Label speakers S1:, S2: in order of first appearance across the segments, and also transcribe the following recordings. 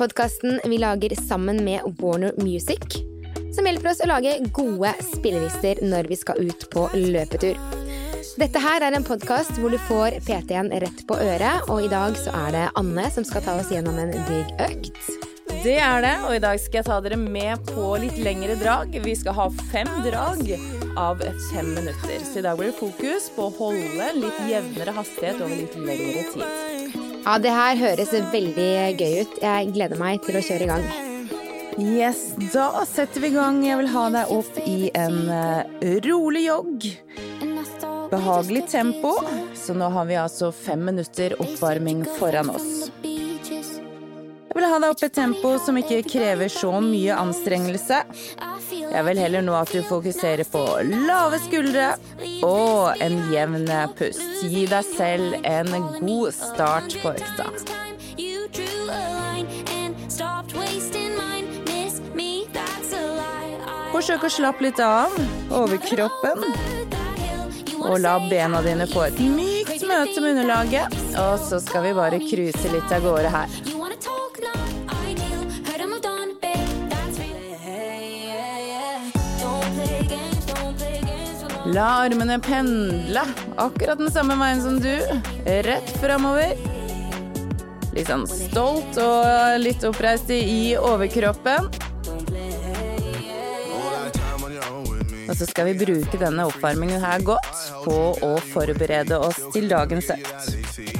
S1: podkasten vi lager sammen med Warner Music, som hjelper oss å lage gode spillelister når vi skal ut på løpetur. Dette her er en podkast hvor du får PT-en rett på øret, og i dag så er det Anne som skal ta oss gjennom en digg økt.
S2: Det er det, og i dag skal jeg ta dere med på litt lengre drag. Vi skal ha fem drag av fem minutter. Så i dag blir det fokus på å holde litt jevnere hastighet over litt lengre tid.
S1: Ja, det her høres veldig gøy ut. Jeg gleder meg til å kjøre i gang.
S2: Yes, da setter vi i gang. Jeg vil ha deg opp i en uh, rolig jogg. Behagelig tempo. Så nå har vi altså fem minutter oppvarming foran oss. Jeg vil ha deg opp et tempo som ikke krever så mye anstrengelse. Jeg vil heller nå at du fokuserer på lave skuldre og en jevn pust. Gi deg selv en god start på økta. Forsøk å slappe litt av overkroppen. Og la bena dine få et mykt møte med underlaget. Og så skal vi bare cruise litt av gårde her. La armene pendle akkurat den samme veien som du. Rett framover. Litt sånn stolt og litt oppreist i overkroppen. Og så skal vi bruke denne oppvarmingen her godt på å forberede oss til dagens økt.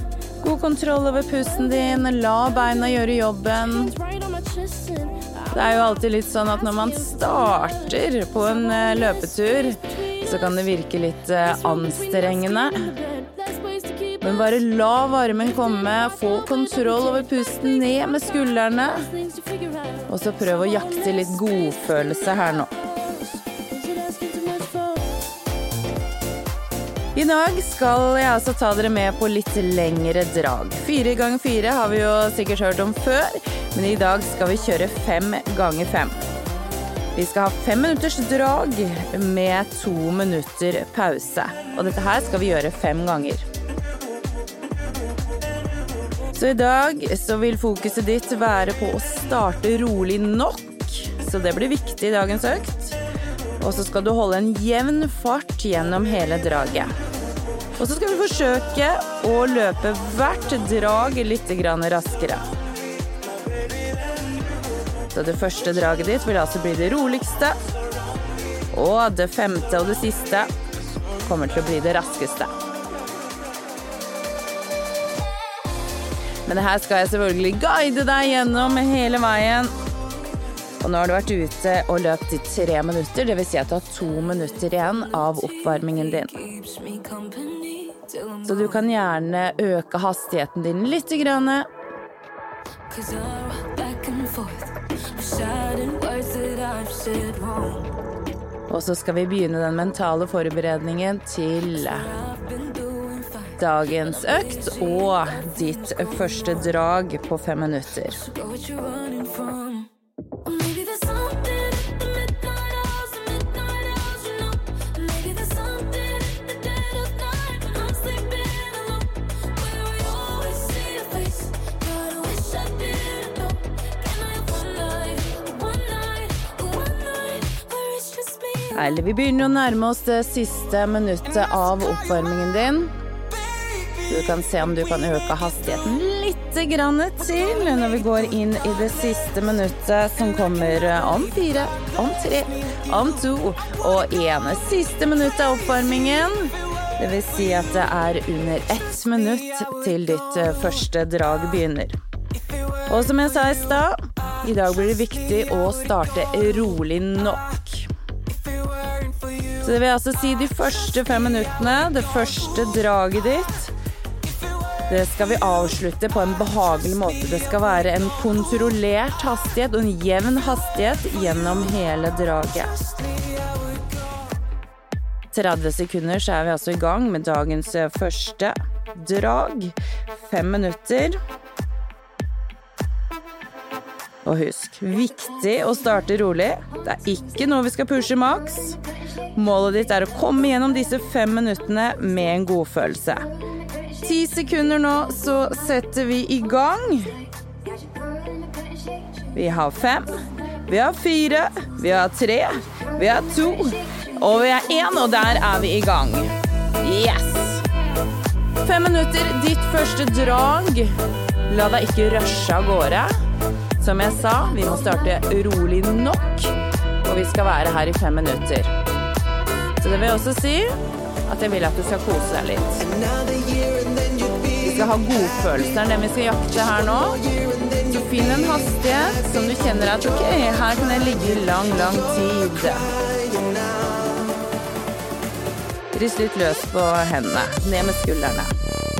S2: God kontroll over pusten din, la beina gjøre jobben. Det er jo alltid litt sånn at når man starter på en løpetur, så kan det virke litt anstrengende. Men bare la varmen komme, få kontroll over pusten, ned med skuldrene. Og så prøv å jakte litt godfølelse her nå. I dag skal jeg altså ta dere med på litt lengre drag. Fire ganger fire har vi jo sikkert hørt om før, men i dag skal vi kjøre fem ganger fem. Vi skal ha fem minutters drag med to minutter pause. Og dette her skal vi gjøre fem ganger. Så i dag så vil fokuset ditt være på å starte rolig nok, så det blir viktig i dagens økt. Og så skal du holde en jevn fart gjennom hele draget. Og så skal vi forsøke å løpe hvert drag litt raskere. Så det første draget ditt vil altså bli det roligste. Og det femte og det siste kommer til å bli det raskeste. Men her skal jeg selvfølgelig guide deg gjennom hele veien. Og nå har du vært ute og løpt i tre minutter, dvs. Si at du har to minutter igjen av oppvarmingen din. Så du kan gjerne øke hastigheten din lite grann. Og så skal vi begynne den mentale forberedningen til dagens økt og ditt første drag på fem minutter. Eller vi begynner å nærme oss det siste minuttet av oppvarmingen din. Du kan se om du kan øke hastigheten litt til når vi går inn i det siste minuttet som kommer om fire, om tre, om to og én. Siste minutt av oppvarmingen. Det vil si at det er under ett minutt til ditt eh, første drag begynner. Og som jeg sa i stad, i dag blir det viktig å starte rolig nok. Det vil altså si de første fem minuttene, det første draget ditt, det skal vi avslutte på en behagelig måte. Det skal være en kontrollert hastighet og en jevn hastighet gjennom hele draget. 30 sekunder så er vi altså i gang med dagens eh, første drag. Fem minutter. Og husk, viktig å starte rolig. Det er ikke noe vi skal pushe maks. Målet ditt er å komme gjennom disse fem minuttene med en godfølelse. Ti sekunder nå, så setter vi i gang. Vi har fem, vi har fire, vi har tre, vi har to, og vi har én, og der er vi i gang. Yes! Fem minutter, ditt første drag. La deg ikke rushe av gårde. Som jeg sa, vi må starte rolig nok, og vi skal være her i fem minutter. Så det vil også si at jeg vil at du skal kose deg litt. Vi skal ha godfølelsen, det vi skal jakte her nå. Så finn en hastighet som du kjenner at ok, her kan jeg ligge i lang, lang tid. Rist litt løs på hendene, ned med skuldrene.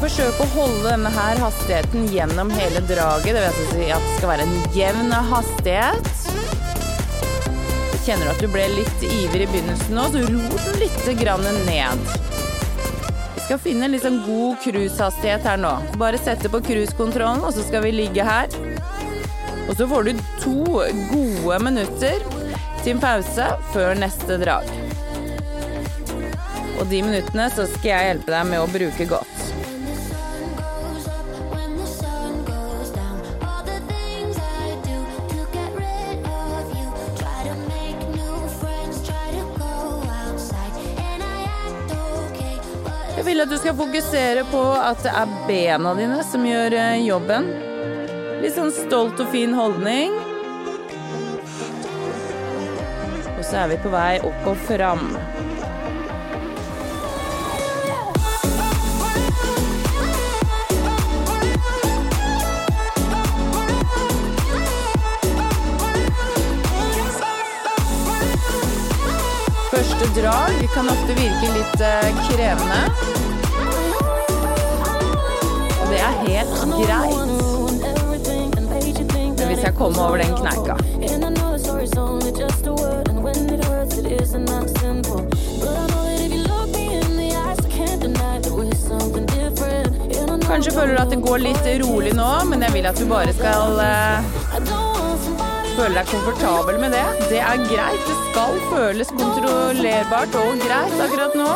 S2: Skal forsøke å holde denne her hastigheten gjennom hele draget. Det vil si at det skal være en jevn hastighet. Kjenner du at du ble litt ivrig i begynnelsen nå, så ro den litt grann ned. Vi skal finne en litt sånn god cruisehastighet her nå. Bare sette på cruisekontrollen, og så skal vi ligge her. Og så får du to gode minutter til en pause før neste drag. Og de minuttene så skal jeg hjelpe deg med å bruke godt. At du skal fokusere på at det er bena dine som gjør eh, jobben. Litt sånn stolt og fin holdning. Og så er vi på vei opp og fram. Første drag kan ofte virke litt krevende. krevende det er helt greit. Hvis jeg kommer over den kneika Kanskje føler du at det går litt rolig nå, men jeg vil at du bare skal uh, føle deg komfortabel med det. Det er greit. Det skal føles kontrollerbart og greit akkurat nå.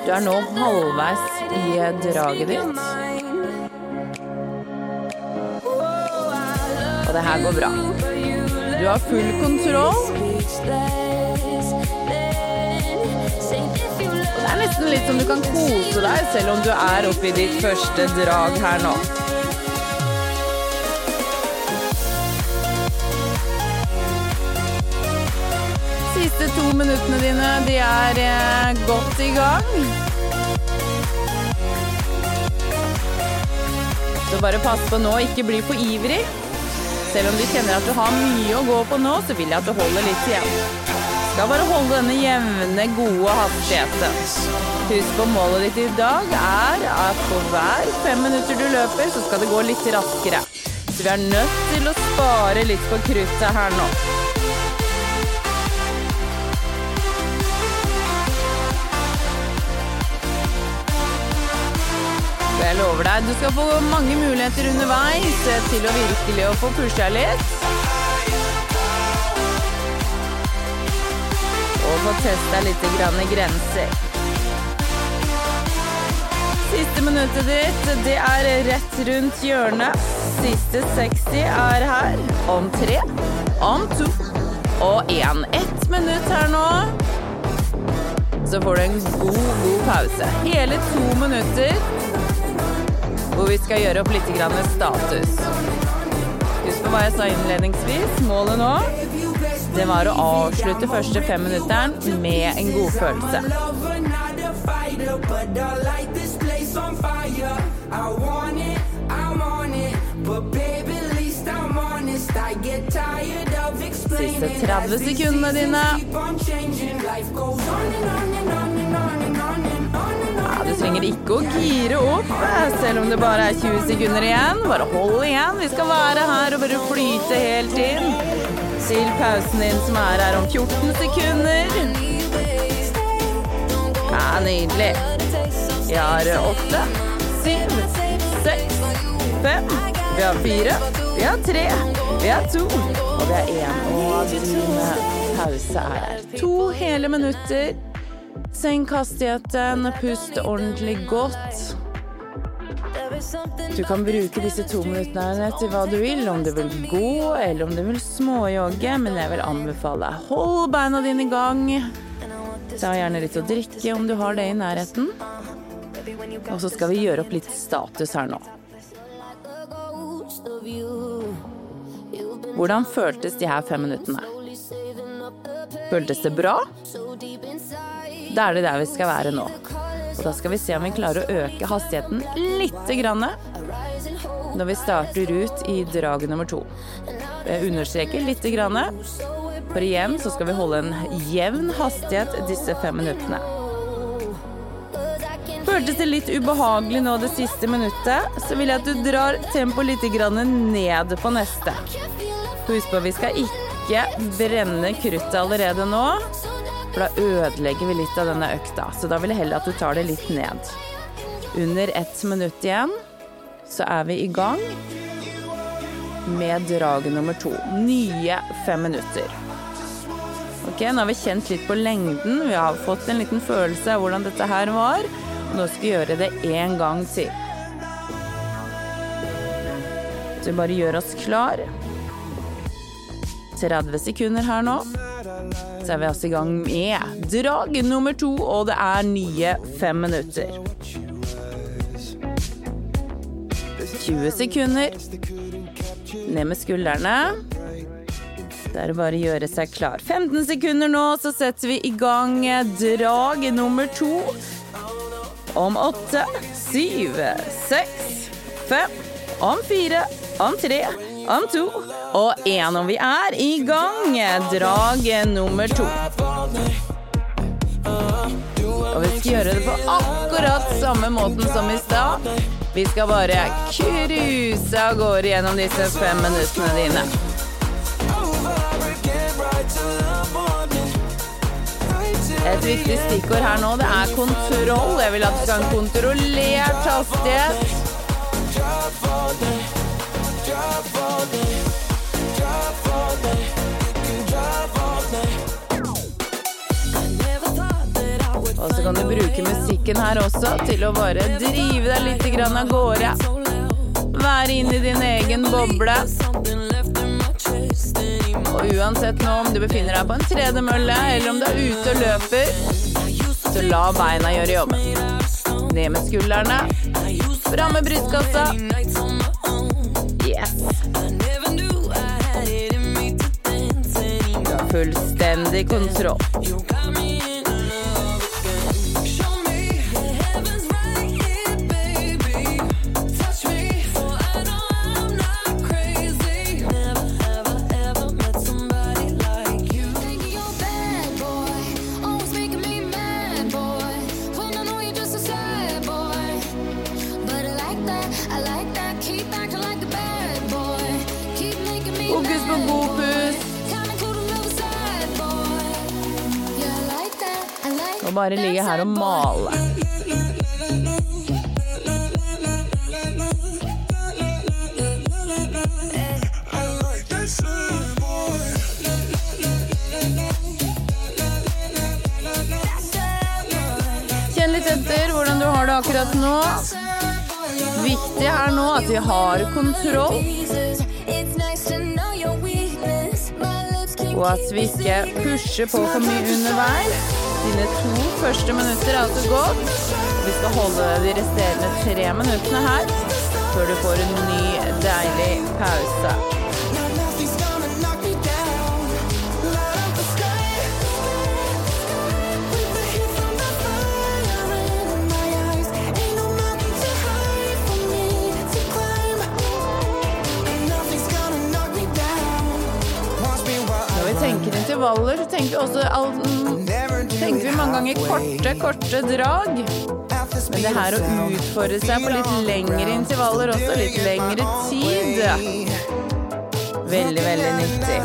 S2: Du er nå halvveis i draget ditt. Og det her går bra. Du har full kontroll. Nesten litt som du kan kose deg selv om du er oppe i ditt første drag her nå. Siste to minuttene dine, de er eh, godt i gang. Så bare pass på nå, ikke bli for ivrig. Selv om du kjenner at du har mye å gå på nå, så vil jeg at du holder litt igjen. Skal bare holde denne jevne, gode hastigheten. Husk på målet ditt i dag er at for hver fem minutter du løper, så skal det gå litt raskere. Så vi er nødt til å spare litt på kruttet her nå. jeg lover deg. Du skal få mange muligheter underveis til å virkelig å få pusha litt. Og få testa litt grenser. Siste minuttet ditt, det er rett rundt hjørnet. Siste 60 er her. Om tre, om to og én. Ett minutt her nå. Så får du en god, god pause. Hele to minutter hvor vi skal gjøre opp litt status. Husk på hva jeg sa innledningsvis. Målet nå det var å avslutte første femminutteren med en god følelse. Siste 30 sekundene dine. Du trenger ikke å gire opp, selv om det bare er 20 sekunder igjen. Bare hold igjen. Vi skal være her og bare flyte helt inn til pausen din som er her om 14 sekunder. Ja, nydelig. Vi har åtte, syv, seks, fem. Vi har fire. Vi har tre. Vi har to. Og vi har én. Og din pause er her. To hele minutter. Senk hastigheten, pust ordentlig godt. Du kan bruke disse to minuttene til hva du vil, om du vil gå eller om du vil småjogge, men jeg vil anbefale deg hold beina dine i gang. Ta gjerne litt å drikke om du har det i nærheten. Og så skal vi gjøre opp litt status her nå. Hvordan føltes de her fem minuttene? Føltes det bra? Da er det der vi skal være nå. Og da skal vi se om vi klarer å øke hastigheten lite grann når vi starter ut i drag nummer to. Jeg understreker lite grann, for igjen så skal vi holde en jevn hastighet disse fem minuttene. Føltes det litt ubehagelig nå det siste minuttet, så vil jeg at du drar tempoet litt ned på neste. Husk på, vi skal ikke brenne kruttet allerede nå. For da ødelegger vi litt av denne økta. Så da vil jeg heller at du tar det litt ned. Under ett minutt igjen så er vi i gang med drag nummer to. Nye fem minutter. Ok, Nå har vi kjent litt på lengden, vi har fått en liten følelse av hvordan dette her var. Nå skal vi gjøre det én gang til. Så vi bare gjør oss klar. 30 sekunder her nå så er vi altså i gang med drag nummer to, og det er nye fem minutter. 20 sekunder. Ned med skuldrene. Det er bare å gjøre seg klar. 15 sekunder nå, så setter vi i gang drag nummer to. Om åtte, syv, seks, fem, om fire, om tre, om to og én. Og vi er i gang. Drag nummer to. Og vi skal gjøre det på akkurat samme måten som i stad. Vi skal bare cruise av gårde gjennom disse fem minuttene dine. Et viktig stikkord her nå, det er kontroll. Jeg vil at du skal ha en kontrollert hastighet. Og så kan du bruke musikken her også til å bare drive deg litt av gårde. Være inn i din egen boble. Og uansett nå om du befinner deg på en tredemølle eller om du er ute og løper, så la beina gjøre jobben. Ned med skuldrene. Fram med brystkassa. Fullstendig kontroll. Og bare ligge her og male. Kjenn litt etter hvordan du har det akkurat nå. Viktig er nå at vi har kontroll. Og at vi ikke pusher på for mye underveis. Dine to første minutter er altså gått. Vi skal holde de resterende tre minuttene her før du får en ny, deilig pause. Når vi tenker intervaller, så tenker vi også all, tenker vi mange ganger korte, korte drag. Men det her å utfordre seg på litt lengre intervaller også, litt lengre tid Veldig, veldig nyttig.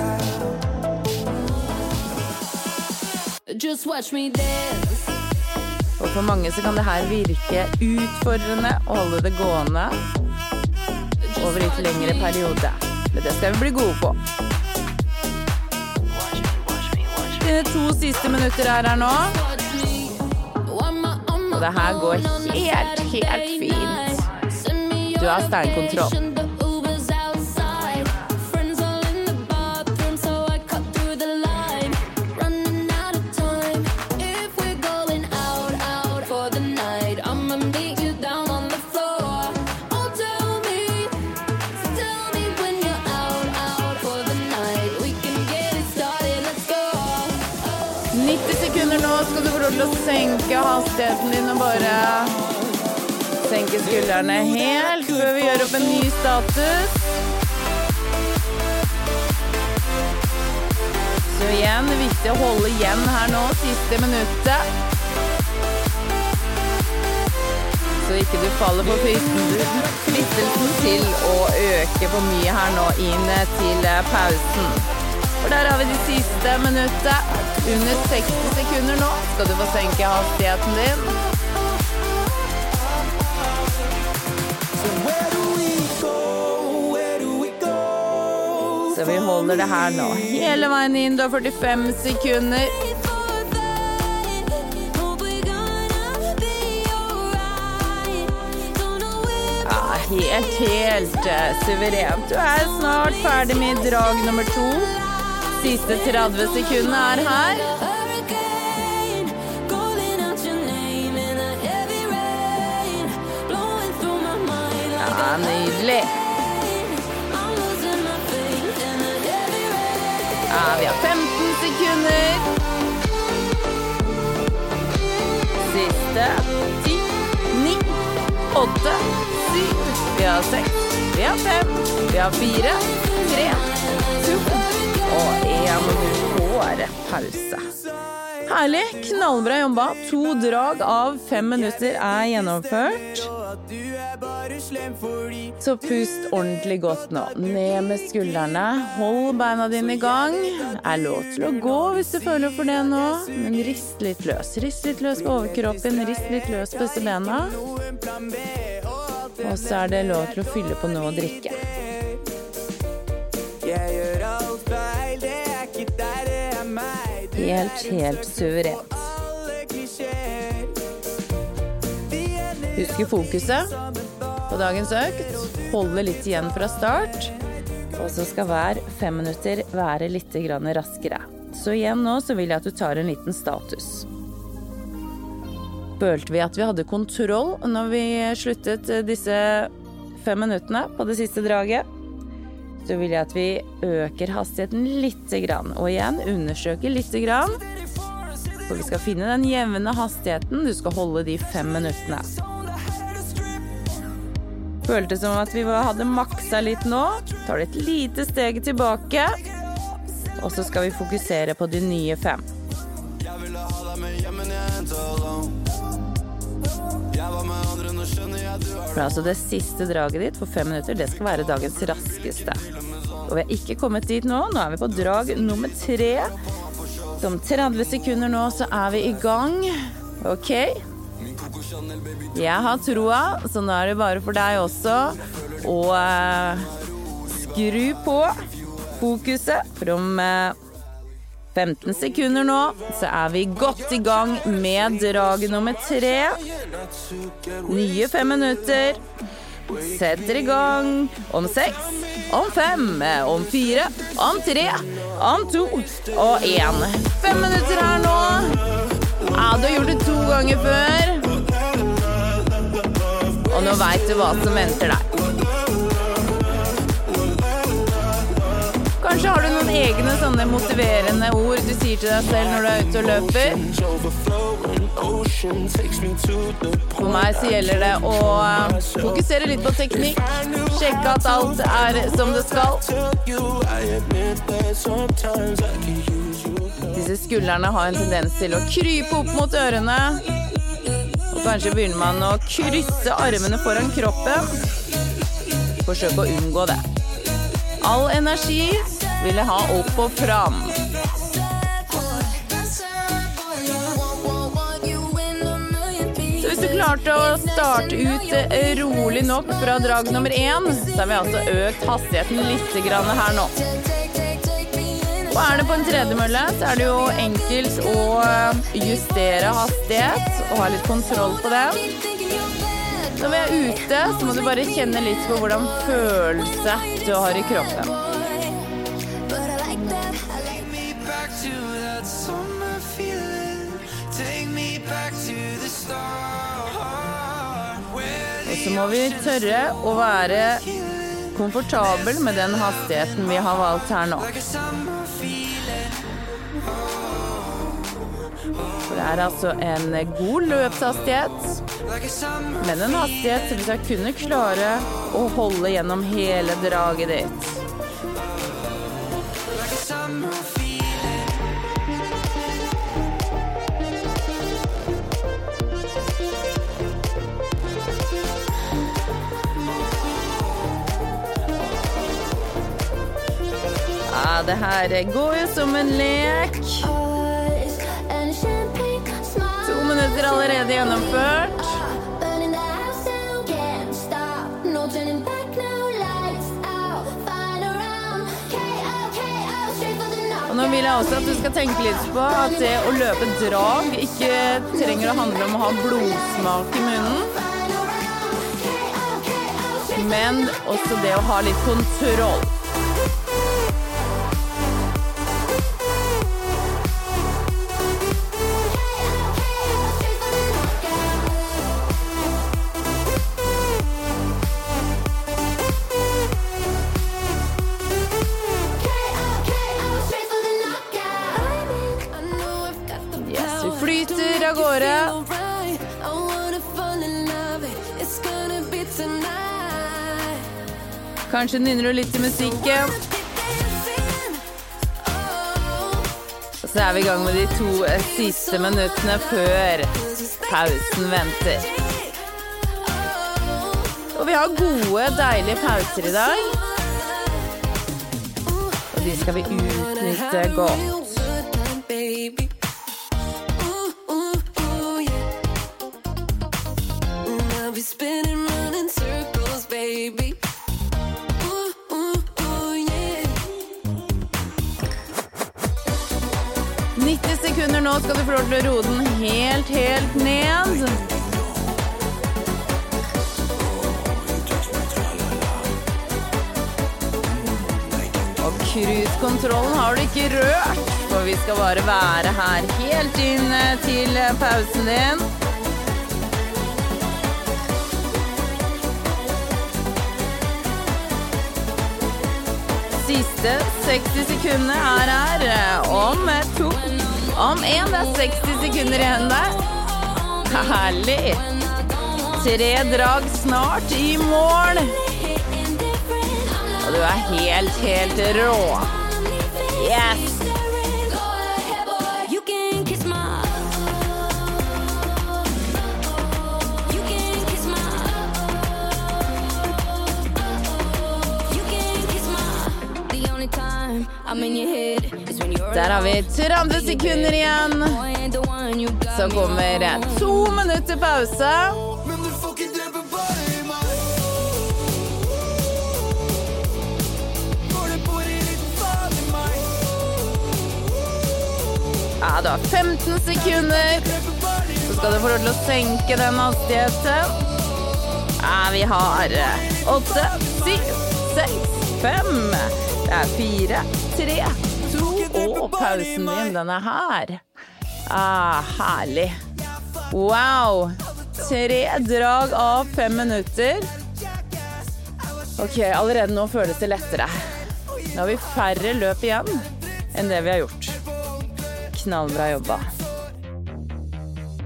S2: Og for mange så kan det her virke utfordrende å holde det gående over litt lengre periode. Men det skal vi bli gode på. To siste minutter er her nå. Og det her går helt, helt fint. Du har steinkontroll. Til å senke hastigheten din og bare senke skuldrene helt før vi gjør opp en ny status. Så igjen, det er viktig å holde igjen her nå, siste minuttet. Så ikke du faller på fristelsen til å øke for mye her nå inn til pausen. For der har vi det siste minuttet. Under 60 sekunder nå skal du få senke hastigheten din. Så vi holder det her nå hele veien inn. Du har 45 sekunder. Ja, helt, helt eh, suverent. Du er snart ferdig med drag nummer to. Siste 30 sekundene er her. Ja, nydelig. Ja, vi har 15 sekunder. Siste 10, 9, 8, 7. Vi har 6, vi har 5, vi har 4, 3, 2 og 1. Du får pause. Herlig. Knallbra jobba. To drag av fem minutter er gjennomført. Så pust ordentlig godt nå. Ned med skuldrene. Hold beina dine i gang. Er lov til å gå hvis du føler for det nå, men rist litt løs. Rist litt løs på overkroppen, rist litt løs på disse bena. Og så er det lov til å fylle på noe å drikke. Helt, helt suverent. Husk fokuset på dagens økt. Holde litt igjen fra start. Og så skal hver fem minutter være litt raskere. Så igjen nå så vil jeg at du tar en liten status. Følte vi at vi hadde kontroll når vi sluttet disse fem minuttene på det siste draget? Så vil jeg at vi øker hastigheten lite grann. Og igjen undersøker lite grann. For vi skal finne den jevne hastigheten. Du skal holde de fem minuttene. Føltes som at vi hadde maksa litt nå. Tar det et lite steg tilbake. Og så skal vi fokusere på de nye fem. For altså det siste draget ditt for fem minutter, det skal være dagens raskeste. Og vi er ikke kommet dit nå. Nå er vi på drag nummer tre. Så om 30 sekunder nå så er vi i gang. OK? Jeg har troa, så nå er det bare for deg også å uh, skru på fokuset. For om uh, 15 sekunder nå, så er vi godt i gang med drag nummer tre. Nye fem minutter. Setter i gang om seks, om fem, om fire, om tre, om to og én. Fem minutter her nå. Ja, du har gjort det to ganger før. Og nå veit du hva som venter deg. Kanskje har du noen egne sånne motiverende ord du sier til deg selv når du er ute og løper. For meg så gjelder det å eh, fokusere litt på teknikk. Sjekke at alt er som det skal. Disse skuldrene har en tendens til å krype opp mot ørene. Og kanskje begynner man å krysse armene foran kroppen. Forsøk å unngå det. All energi vil jeg ha opp og fram. Så hvis du klarte å starte ut eh, rolig nok fra drag nummer én, så har vi altså økt hastigheten litt her nå. Og er det på en tredemølle, så er det jo enkelt å eh, justere hastighet og ha litt kontroll på det. Når vi er ute, så må du bare kjenne litt på hvordan følelse du har i kroppen. Må vi tørre å være komfortabel med den hastigheten vi har valgt her nå. For det er altså en god løpshastighet, men en hastighet som vi skal kunne klare å holde gjennom hele draget ditt. Det her går jo som en lek. To minutter allerede gjennomført. Nå vil jeg også at du skal tenke litt på at det å løpe drag ikke trenger å handle om å ha blodsmak i munnen, men også det å ha litt kontroll. Kanskje nynner du litt til musikken. Og så er vi i gang med de to eh, siste minuttene før pausen venter. Og vi har gode, deilige pauser i dag. Og de skal vi utnytte godt. Skal du få lov til å roe den helt, helt ned. Og cruisekontrollen har du ikke rørt, for vi skal bare være her helt inn til pausen din. Siste 60 sekundene er her. eh, Om to, om én. Det er 60 sekunder igjen der. Herlig. Tre drag snart i mål. Og du er helt, helt rå. Yes. Der har vi 30 sekunder igjen. Så kommer to minutter pause. Ja, du har 15 sekunder. Så skal du få lov til å senke den hastigheten. Ja, vi har eh, åtte, syv, seks, fem. Det er fire, tre, to, og pausen din, den er her. Ah, herlig. Wow. Tre drag av fem minutter. Ok, allerede nå føles det lettere. Nå har vi færre løp igjen enn det vi har gjort. Knallbra jobba.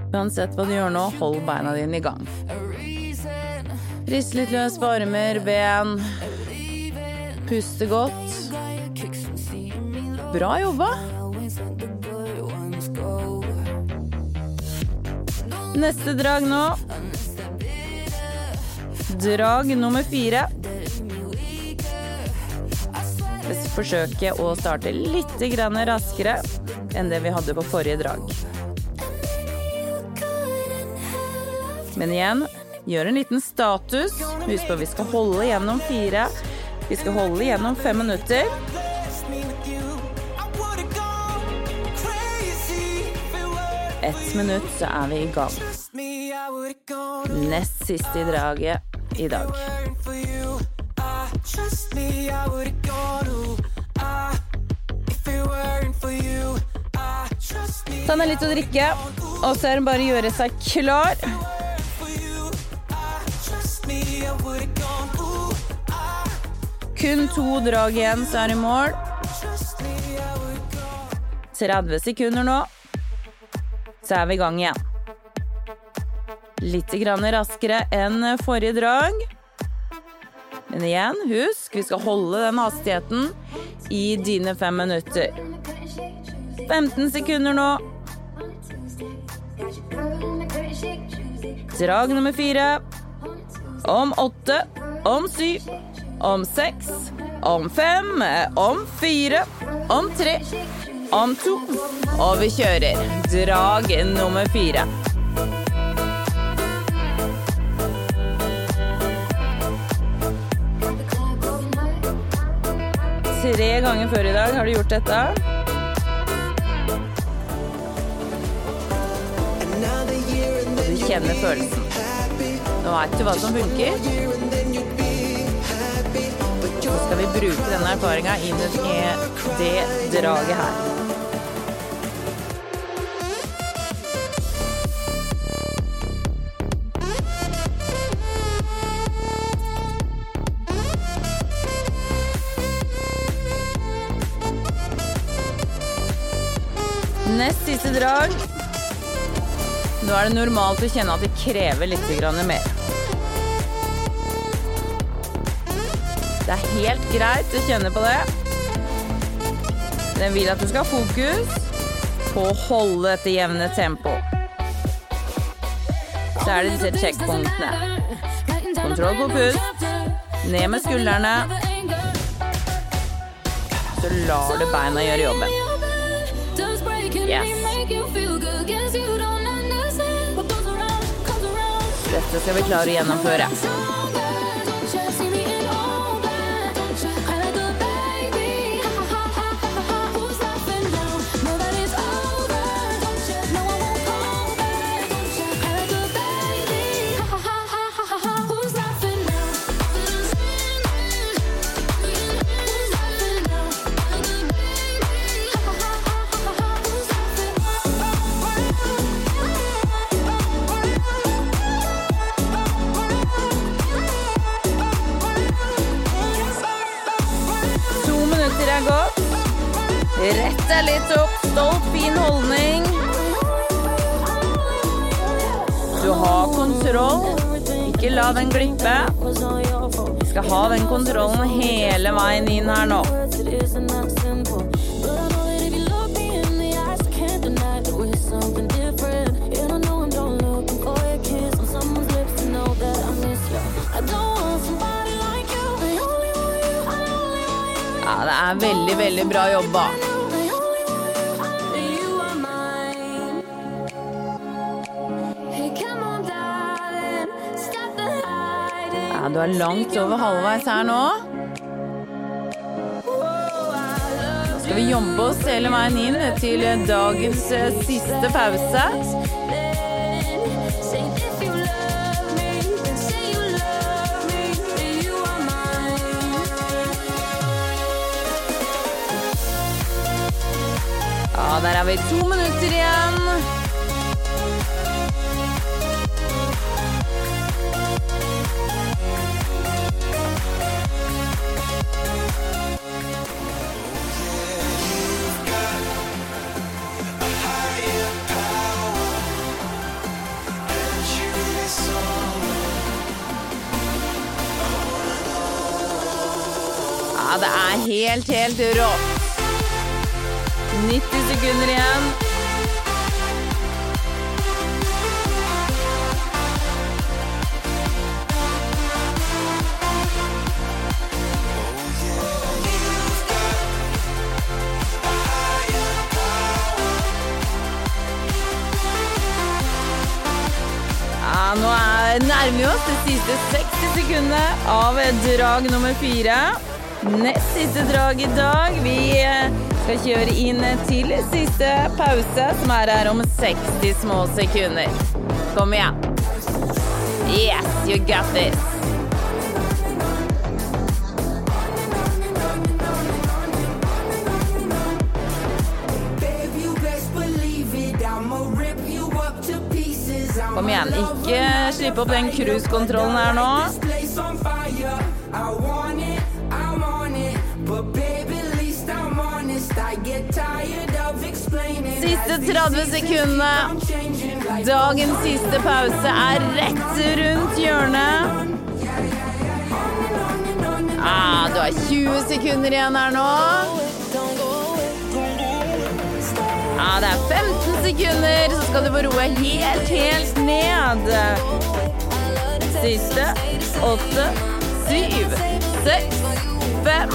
S2: Uansett hva du gjør nå, hold beina dine i gang. Rist litt løs på armer, ben. Puste godt. Bra jobba. Neste drag nå. Drag nummer fire. Forsøke å starte litt raskere enn det vi hadde på forrige drag. Men igjen, gjør en liten status. Husk på, vi skal holde gjennom fire. Vi skal holde gjennom fem minutter. Ett minutt, så er vi i gang. Nest siste i draget i dag. Ta ned litt å drikke, og så er det bare å gjøre seg klar. Kun to drag igjen, så er det mål. 30 sekunder nå, så er vi i gang igjen. Litt raskere enn forrige drag. Men igjen, husk, vi skal holde den hastigheten i dine fem minutter. 15 sekunder nå. Drag nummer fire. Om åtte, om syv, om seks, om fem, om fire, om tre, om to. Og vi kjører. Drag nummer fire. Tre ganger før i dag har du gjort dette. Du kjenner følelsen. Nå veit du hva som funker. Så skal vi bruke denne erfaringa inn i det draget her. Siste drag. Nå er det normalt å kjenne at det krever litt mer. Det er helt greit å kjenne på det. Den vil at du skal ha fokus på å holde dette jevne tempoet. Så er det disse checkpunktene. Kontroll på pust. Ned med skuldrene. Så lar du beina gjøre jobben. Yes. Dette skal vi klare å gjennomføre. La den glippe. Vi skal ha den kontrollen hele veien inn her nå. Ja, det er veldig, veldig bra jobba. Du er langt over halvveis her nå. skal vi jobbe oss hele veien inn til dagens eh, siste pause. Ja, der er vi to minutter igjen. Det er helt, helt rått. 90 sekunder igjen. Nå er, nærmer vi oss det siste 60 sekundene av drag nummer fire. Nest siste drag i dag. Vi eh, skal kjøre inn til siste pause, som er her om 60 små sekunder. Kom igjen. Yes, you got this. Kom igjen, ikke slipp opp den cruisekontrollen her nå. Siste 30 sekundene. Dagens siste pause er rett rundt hjørnet. Ah, du har 20 sekunder igjen her nå. Ja, det er 15 sekunder, så skal du få roe helt, helt ned. Siste. Åtte, syv, seks, fem,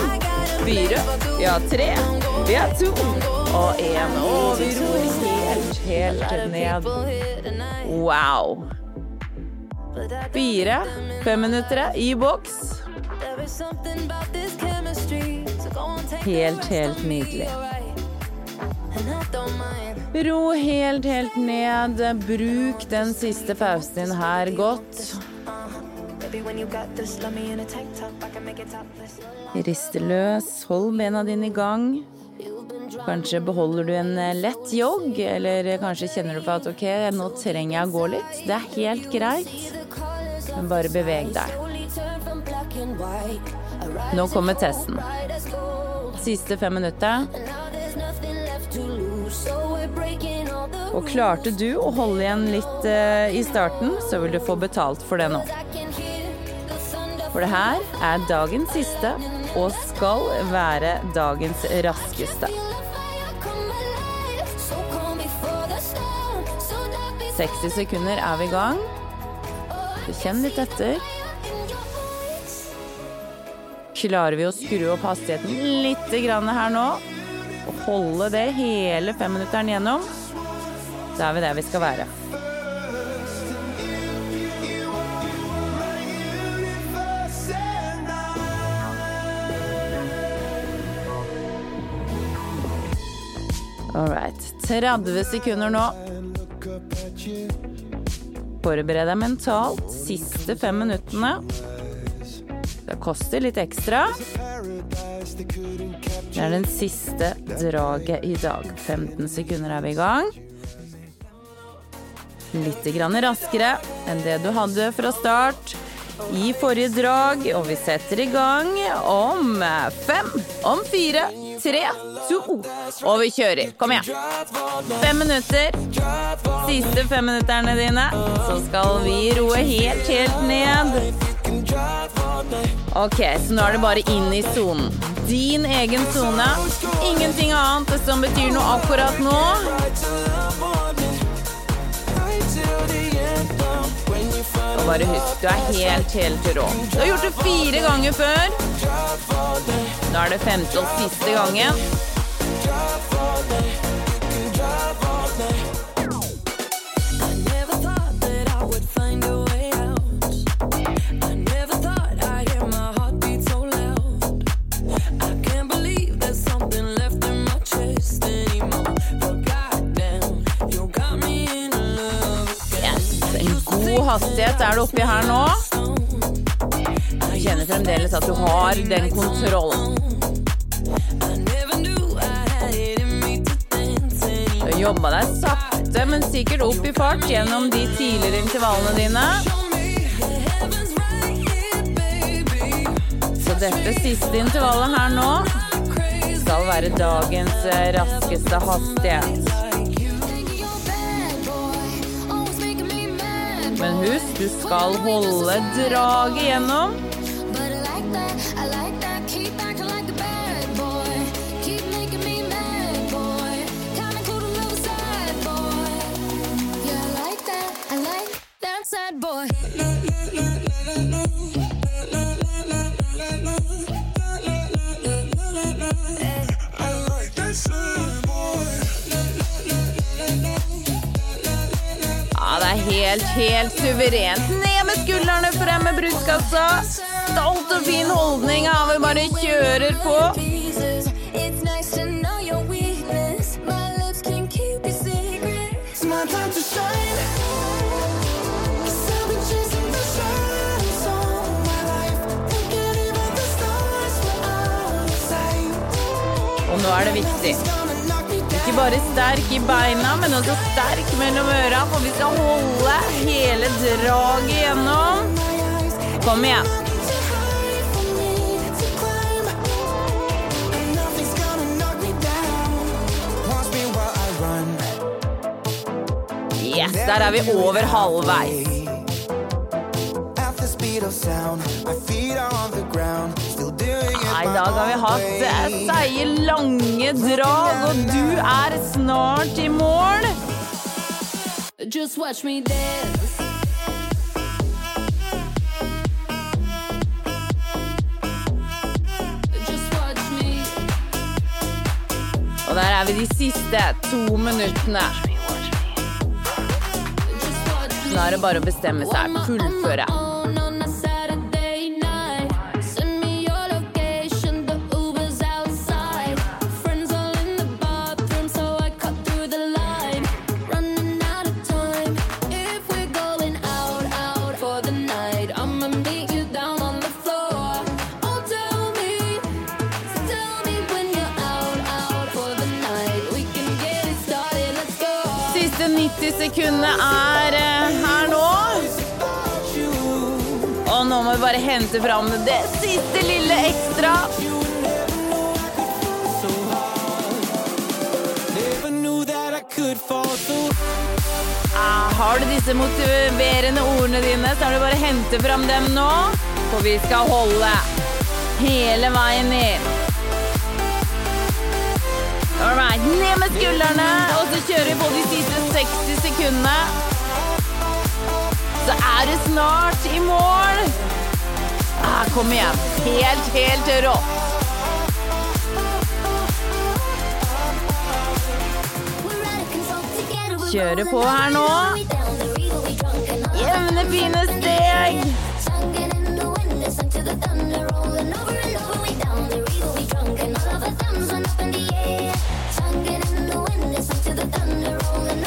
S2: fire, vi har tre, vi har to og én. over helt, helt ned. Wow. Fire femminuttere i boks. Helt, helt nydelig. Ro helt, helt ned. Bruk den siste pausen din her godt. Riste løs, hold bena dine i gang. Kanskje beholder du en eh, lett jogg, eller kanskje kjenner du på at ok, nå trenger jeg å gå litt. Det er helt greit, men bare beveg deg. Nå kommer testen. Siste fem minutter. Og klarte du å holde igjen litt eh, i starten, så vil du få betalt for det nå. For det her er dagens siste, og skal være dagens raskeste. 60 sekunder er vi i gang. Så kjenn litt etter. Klarer vi å skru opp hastigheten litt her nå, og holde det hele femminutteren gjennom, så er vi der vi skal være. All right. 30 sekunder nå. Forbered deg mentalt. Siste fem minuttene. Det koster litt ekstra. Det er den siste draget i dag. 15 sekunder er vi i gang. Litt raskere enn det du hadde fra start i forrige drag. Og vi setter i gang om fem, om fire, tre, to, og vi kjører. Kom igjen. Fem minutter. Siste femminutterne dine. Så skal vi roe helt, helt ned. Ok, så nå er det bare inn i sonen. Din egen sone. Ingenting annet som betyr noe akkurat nå. Og bare husk, du er helt, helt rå. Du har gjort det fire ganger før. Nå er det femte og siste gangen. Er du oppi her nå. Du kjenner fremdeles at du har den kontrollen. Du har jobba deg sakte, men sikkert opp i fart gjennom de tidligere intervallene dine. Så dette siste intervallet her nå skal være dagens raskeste hastighet. Husk, du skal holde draget gjennom. Helt, suverent. Ned med skuldrene, frem med brystkassa. Stolt og fin holdning har vi bare kjører på.
S3: Jesus, it's nice to know your weakness. My lips can keep your secret. It's my time to shine. 'Cause I've been chasing the shadows all my life. Thinking even the stars were out of sight.
S2: Og nå er det viktig. Bare sterk i beina, men også sterk mellom øra, for vi skal holde hele draget gjennom. Kom igjen. Yes, der er vi over halvveis.
S4: At the speed of sound, my.
S2: I dag har vi hatt eh, seige, lange drag, og du er snart i mål.
S3: Just watch me dance.
S2: Og der er vi de siste to minuttene. Nå er det bare å bestemme seg. Fullføre. Sekundene er eh, her nå. Og nå må vi bare hente fram det siste lille ekstra. Ah, har du disse motiverende ordene dine, så er det bare å hente fram dem nå. For vi skal holde hele veien ned. All right, ned med skuldrene, og så kjører vi på de siste 60 sekundene. Så er du snart i mål. Ah, kom igjen. Helt, helt rått. Kjøre på her nå. Jevne, fine steg. Til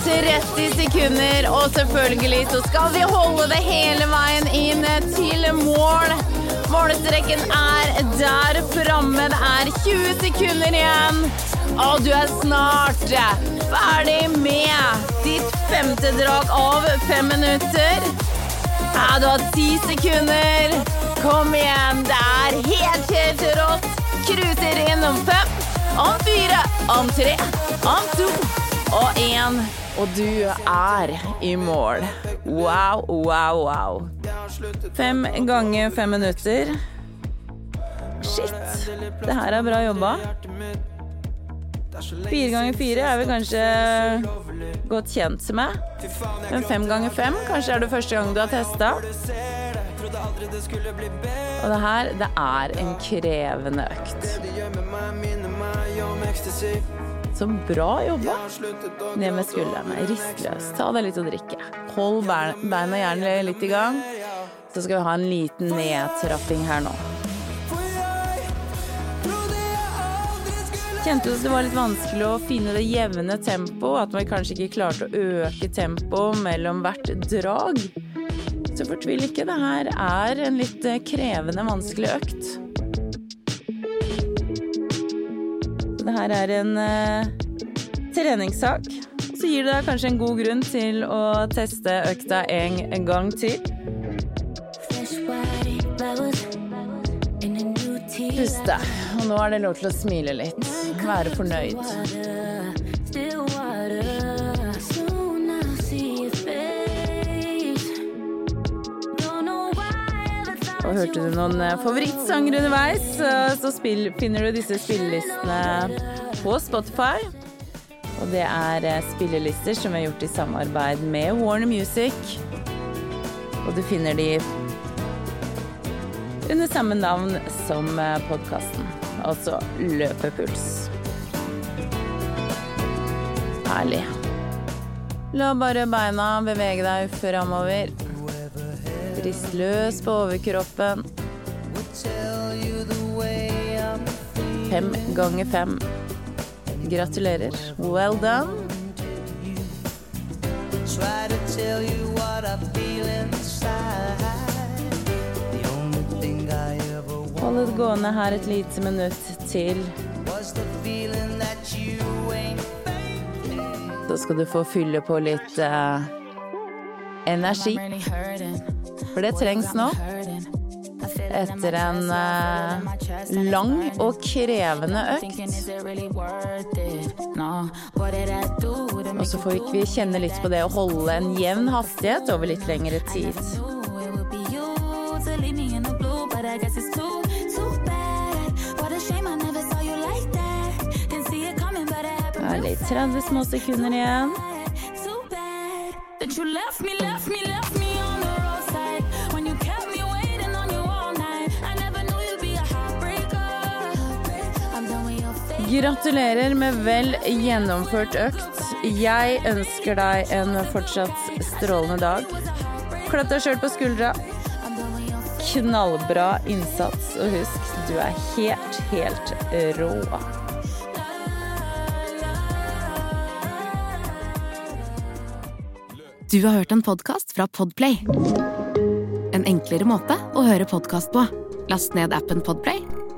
S2: 30 sekunder, og selvfølgelig så skal vi holde det hele veien inn til mål. Målstreken er der framme. Det er 20 sekunder igjen. Og du er snart ferdig med ditt femte drag av fem minutter. Ja, du har ti sekunder. Kom igjen, det er helt, helt rått. Cruiser inn om fem, om fire, om tre, om to og én. Og du er i mål. Wow, wow, wow. Fem ganger fem minutter. Shit. Det her er bra jobba. Fire ganger fire er vi kanskje godt kjent med. Men fem ganger fem, kanskje er det første gang du har testa. Og det her, det er en krevende økt. Så bra jobba. Ned med skuldrene. Rist løs. Ta deg litt å drikke. Hold bein- beina gjerne litt i gang. Så skal vi ha en liten nedtrapping her nå. Kjente du at det var litt vanskelig å finne det jevne tempoet? At man kanskje ikke klarte å øke tempoet mellom hvert drag? Så fortvil ikke, det her er en litt eh, krevende, vanskelig økt. Det her er en uh, treningssak. Så gir det deg kanskje en god grunn til å teste økta en, en gang til. Puste. Og nå er det lov til å smile litt. Være fornøyd. Og hørte du noen eh, favorittsanger underveis, så- spill, finner du disse spillelistene på Spotify. Og det er eh, spillelister som vi har gjort i samarbeid med Warner Music. Og du finner de under samme navn som podkasten, altså Løpepuls. Herlig. La bare beina bevege deg framover. Rist løs på overkroppen. Fem ganger fem. Gratulerer. Well done. Hold det gående her et lite minutt til. Så skal du få fylle på litt uh, energi. For det trengs nå. Etter en uh, lang og krevende økt. Og så får vi kjenne litt på det å holde en jevn hastighet over litt lengre tid. Herlig. 30 små sekunder igjen. Gratulerer med vel gjennomført økt. Jeg ønsker deg en fortsatt strålende dag. Klapp deg sjøl på skuldra. Knallbra innsats, og husk, du er helt, helt rå.
S5: Du har hørt en podkast fra Podplay. En enklere måte å høre podkast på. Last ned appen Podplay,